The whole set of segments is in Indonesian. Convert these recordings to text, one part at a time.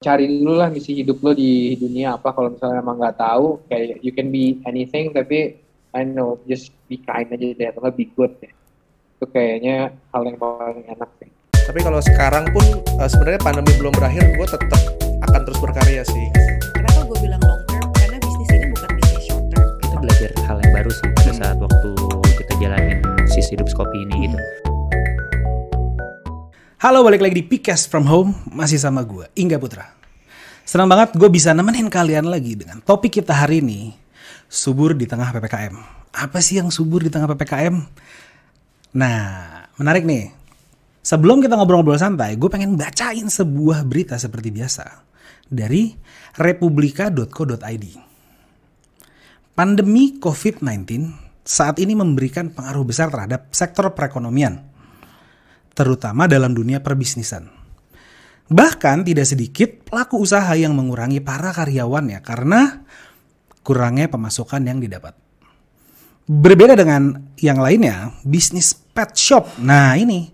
cari dulu lah misi hidup lo di dunia apa kalau misalnya emang nggak tahu kayak you can be anything tapi I know just be kind aja deh atau be good deh itu kayaknya hal yang paling enak sih Tapi kalau sekarang pun uh, sebenarnya pandemi belum berakhir, gue tetap akan terus berkarya sih. Kenapa gue bilang long term? Karena bisnis ini bukan bisnis short term. kita belajar hal yang baru sih pada saat waktu kita jalanin sisi hidup kopi ini gitu. Halo, balik lagi di Picast from Home, masih sama gue, Ingga Putra. Senang banget gue bisa nemenin kalian lagi dengan topik kita hari ini, subur di tengah PPKM. Apa sih yang subur di tengah PPKM? Nah, menarik nih. Sebelum kita ngobrol-ngobrol santai, gue pengen bacain sebuah berita seperti biasa dari republika.co.id. Pandemi COVID-19 saat ini memberikan pengaruh besar terhadap sektor perekonomian, terutama dalam dunia perbisnisan. Bahkan tidak sedikit pelaku usaha yang mengurangi para karyawannya karena kurangnya pemasukan yang didapat. Berbeda dengan yang lainnya, bisnis pet shop. Nah, ini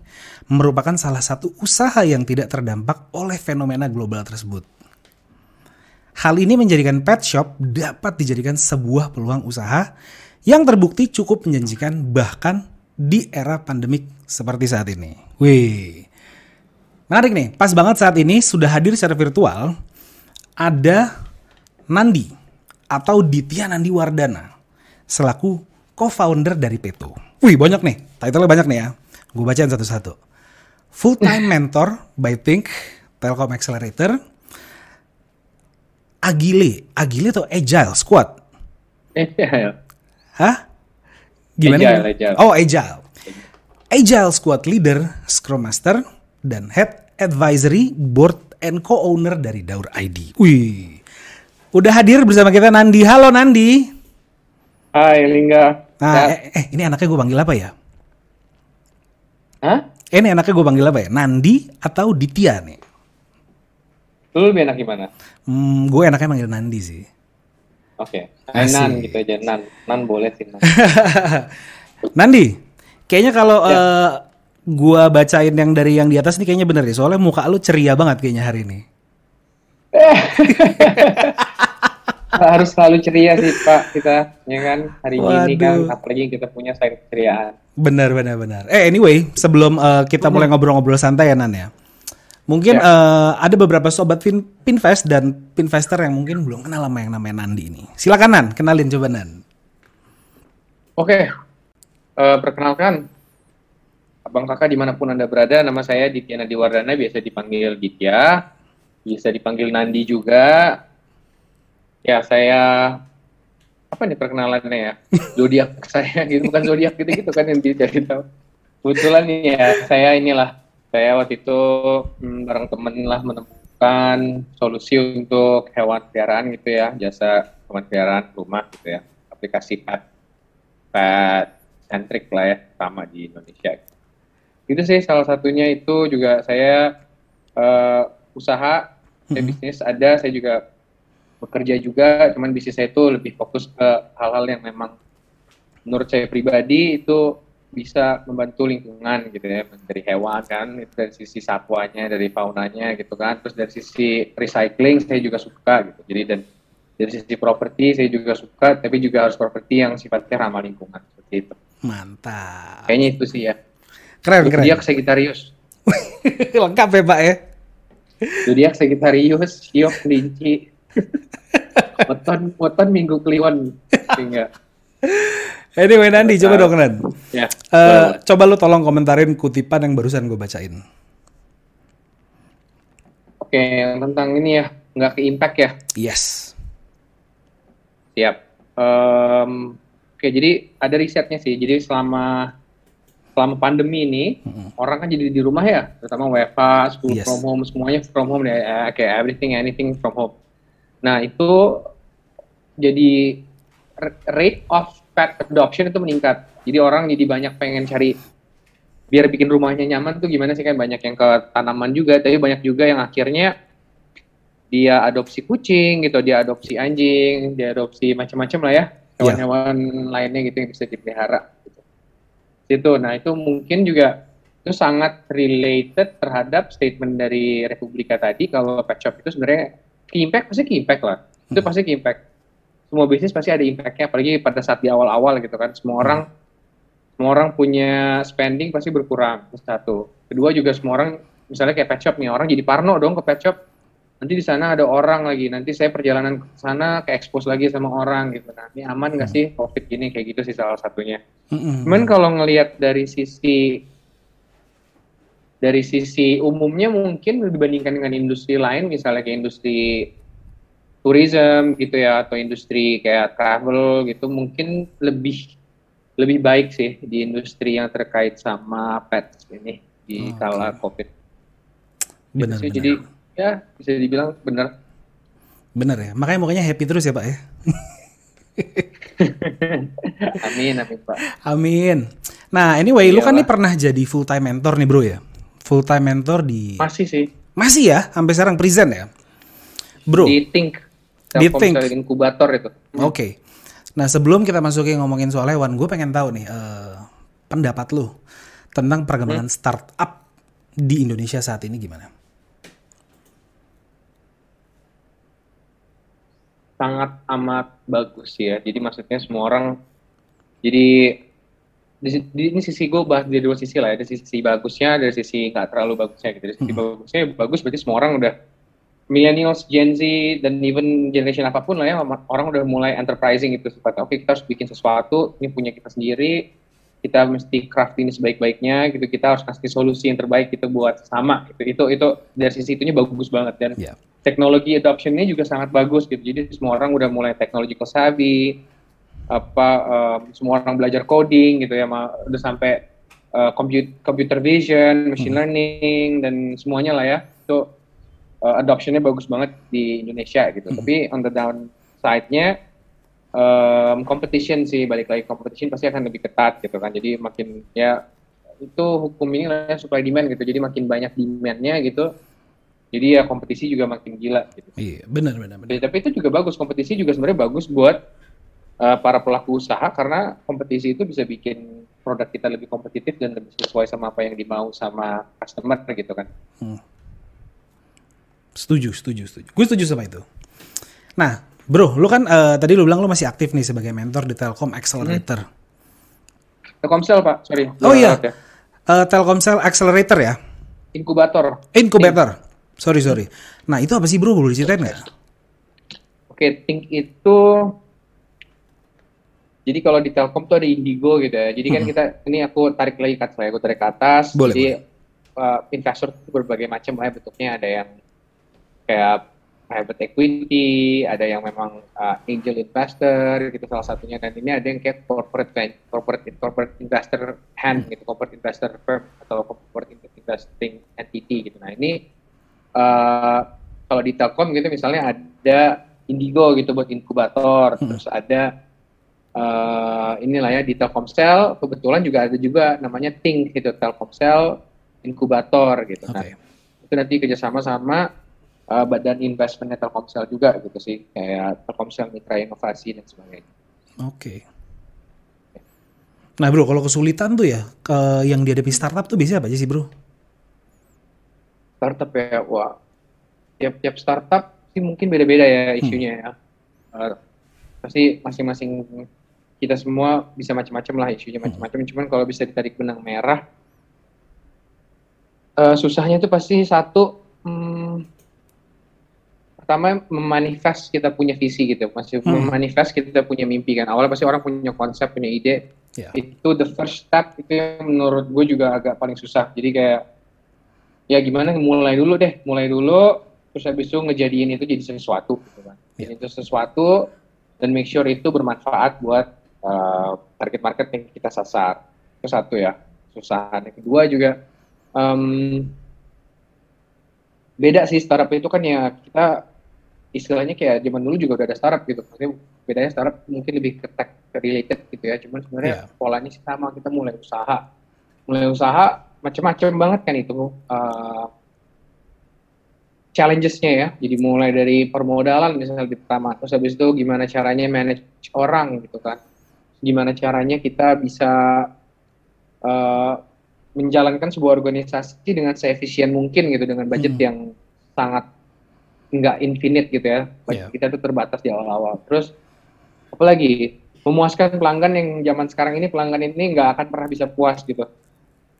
merupakan salah satu usaha yang tidak terdampak oleh fenomena global tersebut. Hal ini menjadikan pet shop dapat dijadikan sebuah peluang usaha yang terbukti cukup menjanjikan bahkan di era pandemik seperti saat ini. Wih. Menarik nih, pas banget saat ini sudah hadir secara virtual ada Nandi atau Ditya Nandi Wardana selaku co-founder dari Peto. Wih, banyak nih. Title-nya banyak nih ya. Gue bacain satu-satu. Full-time mentor by Think, Telkom Accelerator, Agile, Agile atau Agile Squad. Agile. Hah? Gimana? Agile, agile. Oh, Agile. Agile Squad Leader, Scrum Master, dan Head Advisory Board and Co-owner dari Daur ID. Wih. Udah hadir bersama kita Nandi. Halo Nandi. Hai Lingga Nah, Ya. eh, eh, ini anaknya gue panggil apa ya? Hah? Eh, ini anaknya gue panggil apa ya? Nandi atau Ditya nih? lu lebih enak gimana Hmm, gue enaknya manggil Nandi sih. Oke Asik. Nan gitu aja Nan Nan boleh sih Nan Nandi, kayaknya kalau eh, gua bacain yang dari yang di atas nih kayaknya bener deh. Soalnya muka lu ceria banget kayaknya hari ini. harus selalu ceria sih Pak kita ya kan hari ini kan Waduh. apalagi kita punya sayur keceriaan Benar, benar, benar. Eh, anyway, sebelum eh, kita mulai ngobrol-ngobrol santai ya Nan ya. Mungkin Ya. eh, ada beberapa sobat fin Pinvest dan Pinvestor yang mungkin belum kenal sama yang namanya Nandi ini. Silakan Nan, kenalin coba Nan. Oke, eh, perkenalkan abang kakak di mana pun anda berada, nama saya Ditya Nadiwardana, biasa dipanggil Ditya, bisa dipanggil Nandi juga. Ya saya apa nih perkenalannya ya? Zodiak saya gitu bukan zodiak gitu gitu kan yang dicari tahu. Kebetulan nih ya saya inilah saya waktu itu hmm, bareng temen lah menemukan solusi untuk hewan peliharaan gitu ya, jasa hewan peliharaan rumah gitu ya, aplikasi pet pet centric lah ya sama di Indonesia. Itu sih salah satunya itu juga saya eh, usaha, saya bisnis ada, saya juga bekerja juga, cuman bisnis saya itu lebih fokus ke hal-hal yang memang menurut saya pribadi itu bisa membantu lingkungan gitu ya dari hewan kan itu dari sisi satwanya dari faunanya gitu kan. Terus dari sisi recycling saya juga suka gitu. Jadi dan dari sisi properti saya juga suka tapi juga harus properti yang sifatnya ramah lingkungan seperti itu. Mantap. kayaknya itu sih ya. Keren, keren. Zodiak Sagittarius. Lengkap ya, Pak ya. Zodiak Sagittarius Siok kelinci Weton weton minggu kliwon sehingga Anyway, Nandi, coba dong Nan. ya Eh, boleh. coba lu tolong komentarin kutipan yang barusan gue bacain. oke yang tentang ini ya nggak ke impact ya Yes. Siap. Em, oke, jadi ada risetnya sih. Jadi selama selama pandemi ini, orang kan jadi di rumah ya, terutama WFH, school Yes. from home, semuanya from home ya, kayak everything, anything from home. Nah, itu jadi rate of pet adoption itu meningkat. Jadi orang jadi banyak pengen cari biar bikin rumahnya nyaman tuh gimana sih kan banyak yang ke tanaman juga, tapi banyak juga yang akhirnya dia adopsi kucing gitu, dia adopsi anjing, dia adopsi macam-macam lah ya Iya. hewan-hewan lainnya gitu yang bisa dipelihara. Gitu. Itu, nah itu mungkin juga itu sangat related terhadap statement dari Republika tadi kalau pet shop itu sebenarnya impact pasti impact lah itu pasti key impact semua bisnis pasti ada impactnya apalagi pada saat di awal-awal gitu kan. Semua orang semua orang punya spending pasti berkurang satu. Kedua juga semua orang misalnya kayak pet shop nih orang jadi parno dong ke pet shop. Nanti di sana ada orang lagi nanti saya perjalanan ke sana ke expose lagi sama orang gitu nah ini aman nggak sih covid gini? Kayak gitu sih salah satunya. Mm-mm. Cuman kalau ngelihat dari sisi dari sisi umumnya mungkin dibandingkan dengan industri lain, misalnya kayak industri tourism gitu ya atau industri kayak travel gitu, mungkin lebih lebih baik sih di industri yang terkait sama pets ini di Oke. kala covid. Gitu Benar, benar. Jadi ya bisa dibilang benar. Bener ya. Makanya mukanya happy terus ya Pak ya. Amin amin pak. Amin. Nah anyway, lu kan Iyalah. nih pernah jadi full time mentor nih bro ya. Full time mentor di Masih sih masih ya sampai sekarang present ya, bro. Di Think. Telkomsel inkubator itu. Oke. Nah sebelum kita masukin ngomongin soal hewan, gue pengen tahu nih eh, pendapat lu tentang perkembangan startup di Indonesia saat ini gimana? sangat amat bagus ya. Jadi maksudnya semua orang jadi di, di- ini sisi gue bahas dari dua sisi lah ya. Dari sisi bagusnya, dari sisi nggak terlalu bagusnya gitu. Dari sisi bagusnya bagus berarti semua orang udah millennials, Gen Z dan even generation apa pun lah ya orang udah mulai enterprising gitu sifatnya. Oke kita harus bikin sesuatu, ini punya kita sendiri, kita mesti craft ini sebaik-baiknya gitu. Kita harus kasih solusi yang terbaik gitu buat sama. Itu itu itu dari sisi itunya bagus banget dan Ya. teknologi adoptionnya juga sangat bagus gitu. Jadi semua orang udah mulai technological savvy, apa em, semua orang belajar coding gitu ya, udah sampai compute- computer vision, machine learning dan semuanya lah ya. Itu eh, adoptionnya bagus banget di Indonesia gitu. Tapi on the downside-nya em, competition sih balik lagi competition pasti akan lebih ketat gitu kan. Jadi makin ya itu hukum ini lah ya, supply demand gitu. Jadi makin banyak demand-nya gitu. Jadi ya kompetisi juga makin gila gitu. Iya, benar benar benar. Ya, tapi itu juga bagus kompetisi juga sebenarnya bagus buat uh, para pelaku usaha karena kompetisi itu bisa bikin produk kita lebih kompetitif dan lebih sesuai sama apa yang dimau sama customer gitu kan. Setuju, setuju, setuju. Gue setuju sama itu. Nah, bro, lu kan eh, tadi lu bilang lu masih aktif nih sebagai mentor di Telkom Accelerator. Telkomsel pak, sorry. Oh iya, ya. Eh, Telkomsel Accelerator ya, Inkubator. incubator. Sorry sorry. Nah itu apa sih bro? Boleh diceritain nggak? Oke, Think itu jadi kalau di Telkom tuh ada Indigo gitu ya. Jadi kan kita ini aku tarik lagi ke atas, ya. aku tarik ke atas. Boleh, jadi uh, investor tuh berbagai macam lah ya bentuknya. Ada yang kayak private equity, ada yang memang uh, angel investor gitu salah satunya. Dan ini ada yang kayak corporate corporate corporate investor hand gitu, corporate investor firm atau corporate investing entity gitu. Nah ini uh, kalau di Telkom gitu misalnya ada Indigo gitu buat inkubator, terus ada eh inilah ya di Telkomsel kebetulan juga ada juga namanya Think gitu Telkomsel inkubator gitu. Nah, Oke. itu nanti kerjasama sama eh, badan investmentnya Telkomsel juga gitu sih kayak Telkomsel Mitra Inovasi dan sebagainya. Oke. Nah bro, kalau kesulitan tuh ya, ke yang dihadapi startup tuh biasanya apa aja sih bro? Startup ya, wah tiap-tiap startup sih mungkin beda-beda ya isunya ya. Eh, pasti masing-masing kita semua bisa macam-macam lah isunya macam-macam. Cuman kalau bisa ditarik benang merah, eh, susahnya itu pasti satu, hmm, pertama memanifest kita punya visi gitu, masih Hmm. memanifest kita punya mimpi kan. Awalnya pasti orang punya konsep, punya ide. Ya. Itu the first step itu yang menurut gue juga agak paling susah. Jadi kayak ya gimana mulai dulu deh, mulai dulu terus habis itu ngejadiin itu jadi sesuatu gitu kan. Jadi itu sesuatu dan make sure itu bermanfaat buat uh, target market yang kita sasar. Itu satu ya, susah. Yang kedua juga em, beda sih startup itu kan ya kita istilahnya kayak zaman dulu juga udah ada startup gitu. Maksudnya bedanya startup mungkin lebih ke tech related gitu ya. Cuman sebenarnya Iya. polanya sih sama. Kita mulai usaha, mulai usaha macam-macam banget kan itu. Uh, challenges-nya ya. Jadi mulai dari permodalan misalnya di pertama, terus habis itu gimana caranya manage orang gitu kan. Gimana caranya kita bisa uh, menjalankan sebuah organisasi dengan seefisien mungkin gitu dengan budget Hmm. yang sangat nggak infinite gitu ya. Budget Iya. kita tuh terbatas di awal-awal. Terus apalagi memuaskan pelanggan yang zaman sekarang ini pelanggan ini nggak akan pernah bisa puas gitu.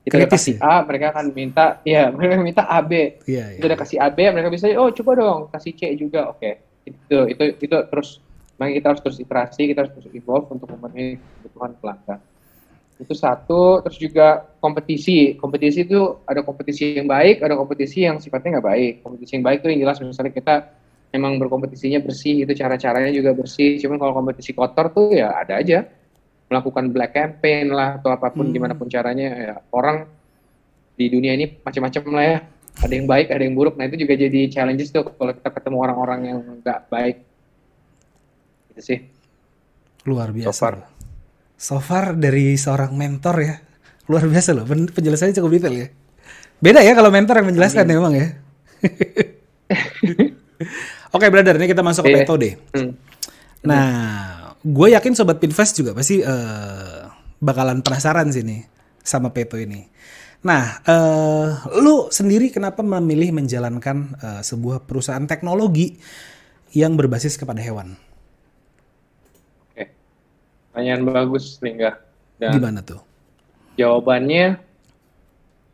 Kita udah Kritis kasih ya? A, mereka akan minta, ya mereka minta AB. Iya, Kita udah kasih AB, mereka bisa, oh coba dong kasih C juga, oke. Itu itu itu terus, makanya kita harus terus iterasi, kita harus terus evolve untuk memenuhi kebutuhan pelanggan. Itu satu, terus juga kompetisi. Kompetisi itu ada kompetisi yang baik, ada kompetisi yang sifatnya nggak baik. Kompetisi yang baik itu yang jelas misalnya kita emang berkompetisinya bersih, itu cara-caranya juga bersih. Cuman kalau kompetisi kotor tuh ya ada aja melakukan black campaign lah atau apa pun Hmm. gimana pun caranya ya orang di dunia ini macam-macam lah ya ada yang baik ada yang buruk nah itu juga jadi challenges tuh kalau kita ketemu orang-orang yang nggak baik itu sih luar biasa. So far. So far dari seorang mentor ya, luar biasa loh. Pen- Penjelasannya cukup detail ya. Beda ya kalau mentor yang menjelaskan memang ya. Oke, brother, ini kita masuk ke Iya. metode. Hmm. Nah, gue yakin sobat Pinvest juga pasti eh, bakalan penasaran sih nih sama Peto ini. Nah, eh, lu sendiri kenapa memilih menjalankan eh, sebuah perusahaan teknologi yang berbasis kepada hewan? Pertanyaan bagus Lingga. Dan Gimana tuh? jawabannya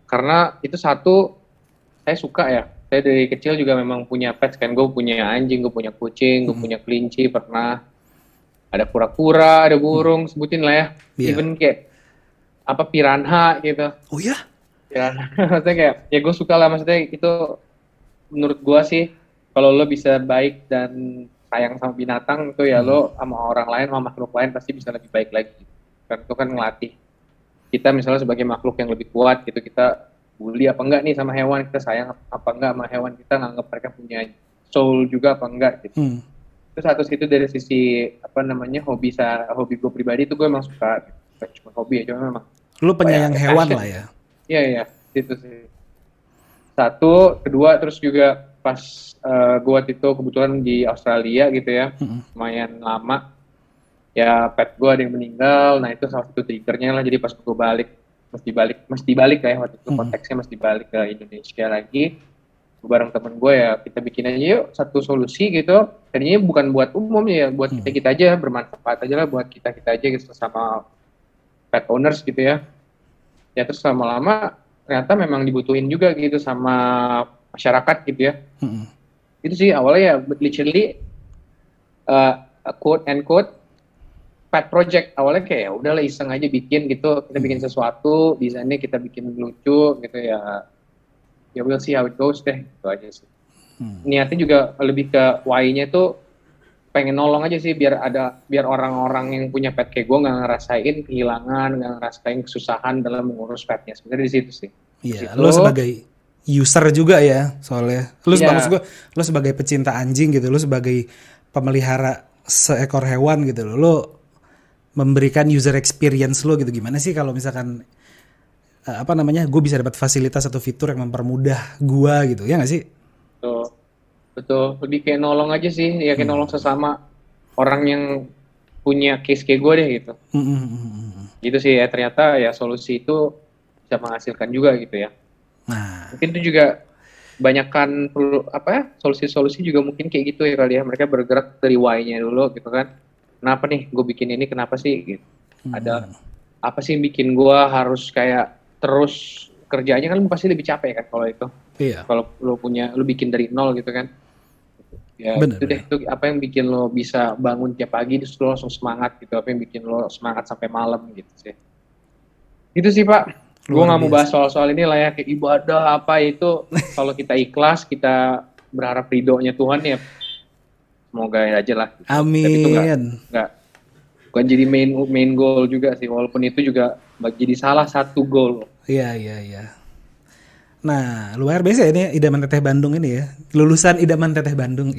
karena itu satu saya suka ya. Saya dari kecil juga memang punya pets kan. Gue punya anjing gue punya kucing gue punya kelinci pernah. Ada kura-kura ada burung sebutin lah ya. Iya. even kayak apa piranha gitu. Oh ya? piranha maksudnya kayak ya gue suka lah. Maksudnya itu menurut gue sih kalau lo bisa baik dan sayang sama binatang itu ya lo sama orang lain sama makhluk lain pasti bisa lebih baik lagi kan itu kan ngelatih kita misalnya sebagai makhluk yang lebih kuat gitu kita bully apa enggak nih sama hewan kita sayang apa enggak sama hewan kita nganggap mereka punya soul juga apa enggak gitu Hmm. itu satu situ dari sisi apa namanya hobi sa hobi gue pribadi itu gue emang suka Bukan cuma hobi ya cuma memang Lu penyayang hewan passion. lah ya. Iya iya itu sih. Satu, kedua terus juga pas eh, gua waktu itu kebetulan di Australia gitu ya, Mm-mm. lumayan lama. Ya pet gua ada yang meninggal, nah itu salah satu triggernya lah. Jadi pas gua balik, mesti balik, mesti balik lah ya waktu itu Hmm. konteksnya mesti balik ke Indonesia lagi. Bareng temen gue ya kita bikin aja yuk satu solusi gitu. Tadinya bukan buat umum ya, buat Hmm. kita kita aja bermanfaat aja lah buat kita kita aja gitu sama pet owners gitu ya ya terus lama-lama ternyata memang dibutuhin juga gitu sama masyarakat gitu ya Mm-mm. itu sih awalnya ya literally uh, quote and quote pet project awalnya kayak ya udahlah iseng aja bikin gitu kita bikin sesuatu desainnya kita bikin lucu gitu ya ya we'll see how it goes deh itu aja sih Hmm. niatnya juga lebih ke why-nya tuh pengen nolong aja sih biar ada biar orang-orang yang punya pet kayak gue nggak ngerasain kehilangan nggak ngerasain kesusahan dalam mengurus petnya sebenarnya di situ sih Iya, Situ. lu sebagai user juga ya soalnya. Lu maksud gua, lu sebagai pecinta anjing gitu, lu sebagai pemelihara seekor hewan gitu loh. Lu memberikan user experience lu gitu. Gimana sih kalau misalkan eh, apa namanya? Gue bisa dapat fasilitas atau fitur yang mempermudah gua gitu. Ya nggak sih? betul betul lebih kayak nolong aja sih ya kayak nolong sesama orang yang punya case kayak gue deh gitu Mm, mm, mm, mm. gitu sih ya ternyata ya solusi itu bisa menghasilkan juga gitu ya Nah, mungkin itu juga banyakkan perlu apa ya solusi-solusi juga mungkin kayak gitu ya kali ya. Mereka bergerak dari why-nya dulu gitu kan. Kenapa nih gue bikin ini kenapa sih gitu. Ada apa sih yang bikin gue harus kayak terus kerjanya? Kan pasti lebih capek kan kalau itu. Iya. kalau lo punya lo bikin dari nol gitu kan. Ya Bener, itu deh. itu apa yang bikin lo bisa bangun tiap pagi terus lo langsung semangat gitu. Apa yang bikin lo semangat sampai malam gitu sih. Itu sih pak gue nggak mau bahas soal-soal ini lah ya kayak ibadah apa itu kalau kita ikhlas kita berharap ridhonya Tuhan ya semoga aja lah Tapi itu nggak Amin. bukan jadi main main goal juga sih walaupun itu juga jadi salah satu goal Iya, iya, iya. Nah, luar biasa ya ini idaman teteh Bandung ini ya. Lulusan idaman teteh Bandung.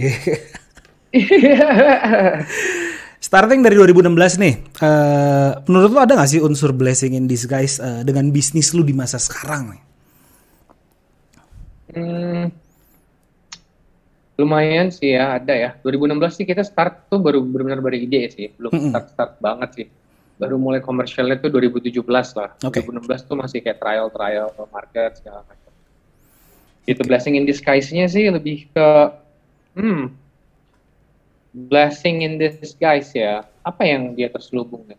Starting dari 2016 nih, eh, menurut lo ada gak sih unsur blessing in disguise eh, dengan bisnis lu di masa sekarang nih? Hmm, lumayan sih ya ada ya. 2016 sih kita start tuh baru benar-benar beride sih, belum Mm-mm. start start banget sih. baru mulai komersialnya tuh 2017 lah. Oke. 2016 tuh masih kayak trial trial market segala macam. Itu blessing in disguise-nya sih lebih ke hmm blessing in disguise ya. Apa yang dia terselubung ya?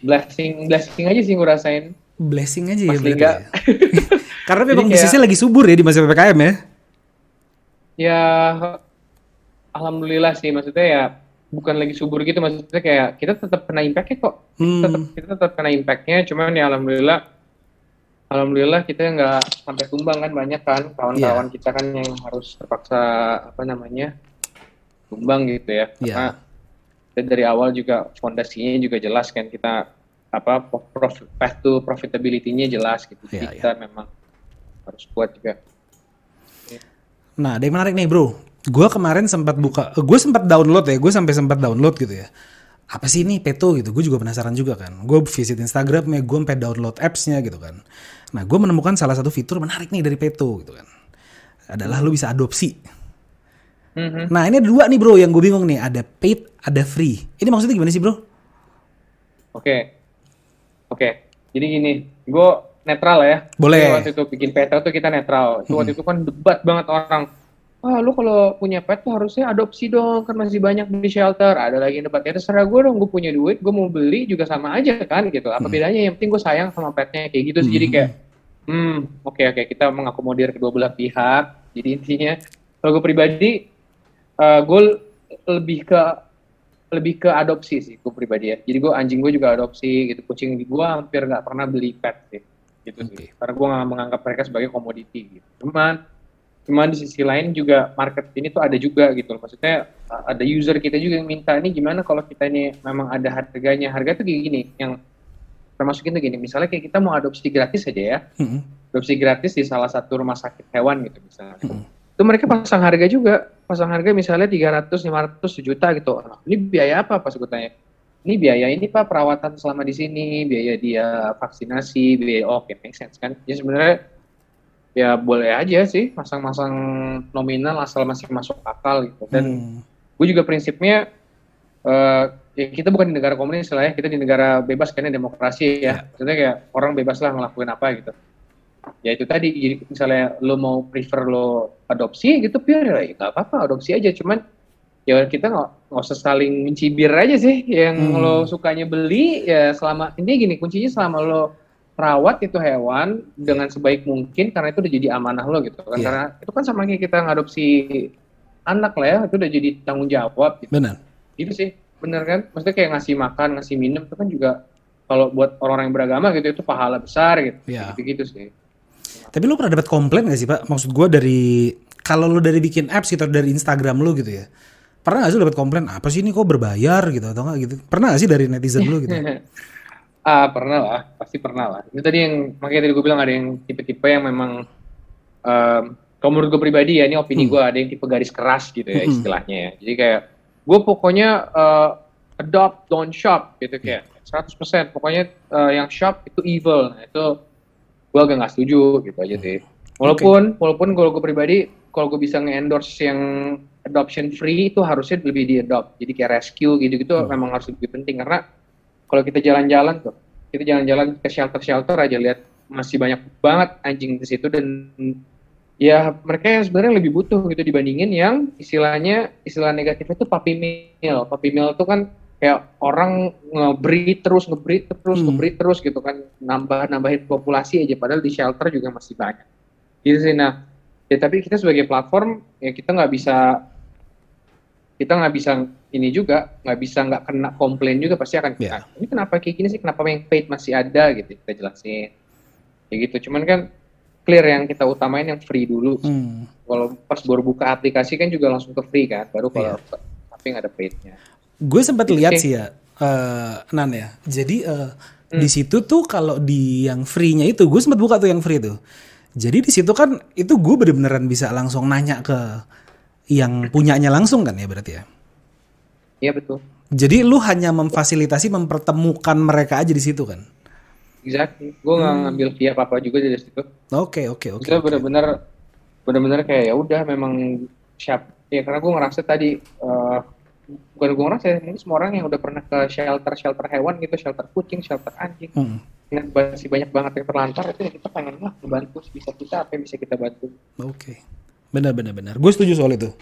Blessing blessing aja sih gue rasain. Blessing aja ya Mas berarti Liga. ya. Karena memang Jadi kayak- bisnisnya lagi subur ya di masa PPKM ya. Ya alhamdulillah sih maksudnya ya bukan lagi subur gitu maksudnya kayak kita tetap kena impact-nya kok. Hmm. tetap kita tetap kena impact-nya cuman ya alhamdulillah alhamdulillah kita nggak sampai tumbang kan banyak kan kawan-kawan Iya. kita kan yang harus terpaksa apa namanya tumbang gitu ya Iya. karena kita dari awal juga fondasinya juga jelas kan kita apa prof, path to profitability-nya jelas gitu Iya, jadi kita memang harus kuat juga Nah, ada yang menarik nih, Bro. Gue kemarin sempat buka, gue sempat download ya, gue sampai sempat download gitu ya. Apa sih ini Peto gitu? Gue juga penasaran juga kan. Gue visit Instagramnya, gue sampai download apps-nya gitu kan. Nah, gue menemukan salah satu fitur menarik nih dari Peto gitu kan. Adalah lu bisa adopsi. Mhm. Nah, ini ada dua nih bro yang gue bingung nih. Ada paid, ada free. Ini maksudnya gimana sih bro? oke. Oke. Jadi gini gue netral ya. Boleh. Jadi waktu itu bikin peta tuh kita netral. Itu waktu itu kan debat banget orang. Wah lu kalau punya pet tuh harusnya adopsi dong kan masih banyak di shelter. Ada lagi yang debat ya terserah gue dong gue punya duit gue mau beli juga sama aja kan gitu. Apa bedanya? Yang penting gue sayang sama petnya kayak gitu sih. Jadi kayak hmm oke oke kita mengakomodir kedua belah pihak. Jadi intinya kalau gue pribadi eh gue lebih ke lebih ke adopsi sih gue pribadi ya. Jadi gue anjing gue juga adopsi gitu. Kucing gue hampir nggak pernah beli pet sih. Gitu Oke. sih karena gue nggak menganggap mereka sebagai komoditi gitu. Cuman cuman di sisi lain juga market ini tuh ada juga gitu maksudnya uh, ada user kita juga yang minta ini gimana kalau kita ini memang ada harganya? Harga tuh kayak gini yang termasuk itu gini. Misalnya kayak kita mau adopsi gratis aja ya. Hmm. adopsi gratis di salah satu rumah sakit hewan gitu misalnya. Itu mereka pasang harga juga, pasang harga misalnya 300, 500, sejuta gitu. Ini biaya apa pas gue tanya? Ini biaya ini Pak perawatan selama di sini, biaya dia vaksinasi, biaya oh, oke make sense kan. Ya sebenarnya ya boleh aja sih masang-masang nominal asal masih masuk akal gitu. Dan Hmm. gue juga prinsipnya eh ya kita bukan di negara komunis lah ya, kita di negara bebas karena demokrasi ya. Maksudnya kayak orang bebas lah ngelakuin apa gitu. Ya itu tadi, jadi misalnya lo mau prefer lo adopsi gitu, biar ya nggak apa-apa adopsi aja. Cuman ya kita nggak nggak usah saling mencibir aja sih. Yang Hmm. lo sukanya beli ya selama intinya gini kuncinya selama lo rawat itu hewan dengan sebaik mungkin karena itu udah jadi amanah lo gitu kan. Iya. Karena itu kan sama kayak kita ngadopsi anak lah ya, itu udah jadi tanggung jawab gitu. Benar. Gitu sih, bener kan? Maksudnya kayak ngasih makan, ngasih minum itu kan juga kalau buat orang-orang yang beragama gitu itu pahala besar gitu. Iya. Gitu-gitu sih. Tapi lu pernah dapat komplain gak sih pak? Maksud gue dari kalau lu dari bikin apps gitu dari Instagram lu gitu ya. Pernah gak sih lu dapat komplain apa sih ini kok berbayar gitu atau enggak gitu? Pernah gak sih dari netizen lu gitu? ah, pernah lah, pasti pernah lah. Itu tadi yang makanya tadi gue bilang ada yang tipe-tipe yang memang em, kalau menurut gue pribadi ya, ini opini gue ada yang tipe garis keras gitu ya Hmm. istilahnya ya. Jadi kayak gue pokoknya eh, adopt, don't shop gitu kayak 100%. Pokoknya eh, yang shop itu evil. Nah, itu gue agak nggak setuju gitu aja sih. Walaupun walaupun kalau gue pribadi kalau gue bisa nge-endorse yang adoption free itu harusnya lebih di adopt. Jadi kayak rescue gitu-gitu memang harus lebih penting karena kalau kita jalan-jalan tuh, kita jalan-jalan ke shelter-shelter aja lihat masih banyak banget anjing di situ dan ya mereka yang sebenarnya lebih butuh gitu dibandingin yang istilahnya istilah negatifnya itu puppy mill. Puppy mill itu kan kayak orang ngebreed terus ngebreed terus Hmm. ngebreed terus gitu kan nambah nambahin populasi aja padahal di shelter juga masih banyak. Gitu sih nah. Ya tapi kita sebagai platform ya kita nggak bisa kita nggak bisa ini juga nggak bisa nggak kena komplain juga pasti akan Iya. "Ah, ini kenapa kayak gini sih kenapa yang paid masih ada gitu kita jelasin kayak gitu cuman kan clear yang kita utamain yang free dulu Hmm. kalau pas baru buka aplikasi kan juga langsung ke free kan baru kalau Iya. tapi nggak ada paidnya Gue sempat lihat Oke. sih ya, eh, Nan ya. Jadi eh, di situ tuh kalau di yang free-nya itu, gue sempat buka tuh yang free tuh. Jadi di situ kan itu gue bener-beneran bisa langsung nanya ke yang punyanya langsung kan ya berarti ya. iya betul Jadi lu hanya memfasilitasi mempertemukan mereka aja di situ kan. exactly gue nggak ngambil fee apa apa juga dari situ Oke oke oke. kita oke. benar-benar benar-benar kayak ya udah memang siap ya karena gue ngerasa tadi eh, bukan gue ngerasa ya, mungkin semua orang yang udah pernah ke shelter shelter hewan gitu, shelter kucing, shelter anjing, Hmm. ingat masih banyak banget yang terlantar itu kita pengen lah membantu bisa kita apa yang bisa kita bantu. Oke. Benar benar benar. Gue setuju soal itu.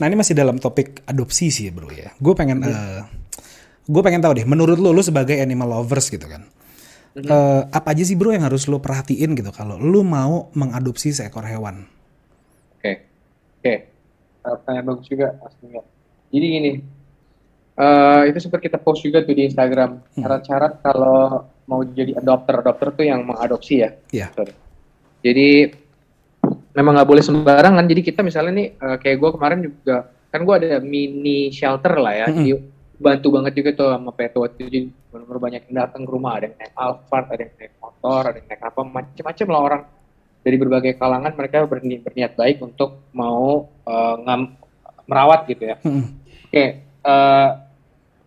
Nah, ini masih dalam topik adopsi sih, Bro ya. Gue pengen eh gue pengen tahu deh, menurut lo lo sebagai animal lovers gitu kan. eh, apa aja sih bro yang harus lo perhatiin gitu kalau lo mau mengadopsi seekor hewan? Oke, oke. Eh, Pertanyaan bagus juga pastinya. Jadi gini, eh, itu sempat kita post juga tuh di Instagram. Syarat-syarat kalau mau jadi adopter, adopter tuh yang mengadopsi ya. Iya. Sorry. Jadi memang nggak boleh sembarangan. Jadi kita misalnya nih, eh, kayak gue kemarin juga, kan gue ada mini shelter lah ya. Jadi bantu banget juga tuh sama Peto waktu itu. Jadi banyak yang datang ke rumah. Ada yang naik Alphard, ada yang naik motor, ada yang naik apa, macam-macam lah orang dari berbagai kalangan mereka berni- berniat baik untuk mau eh, ngam- merawat gitu ya. Mm-mm. Oke, eh,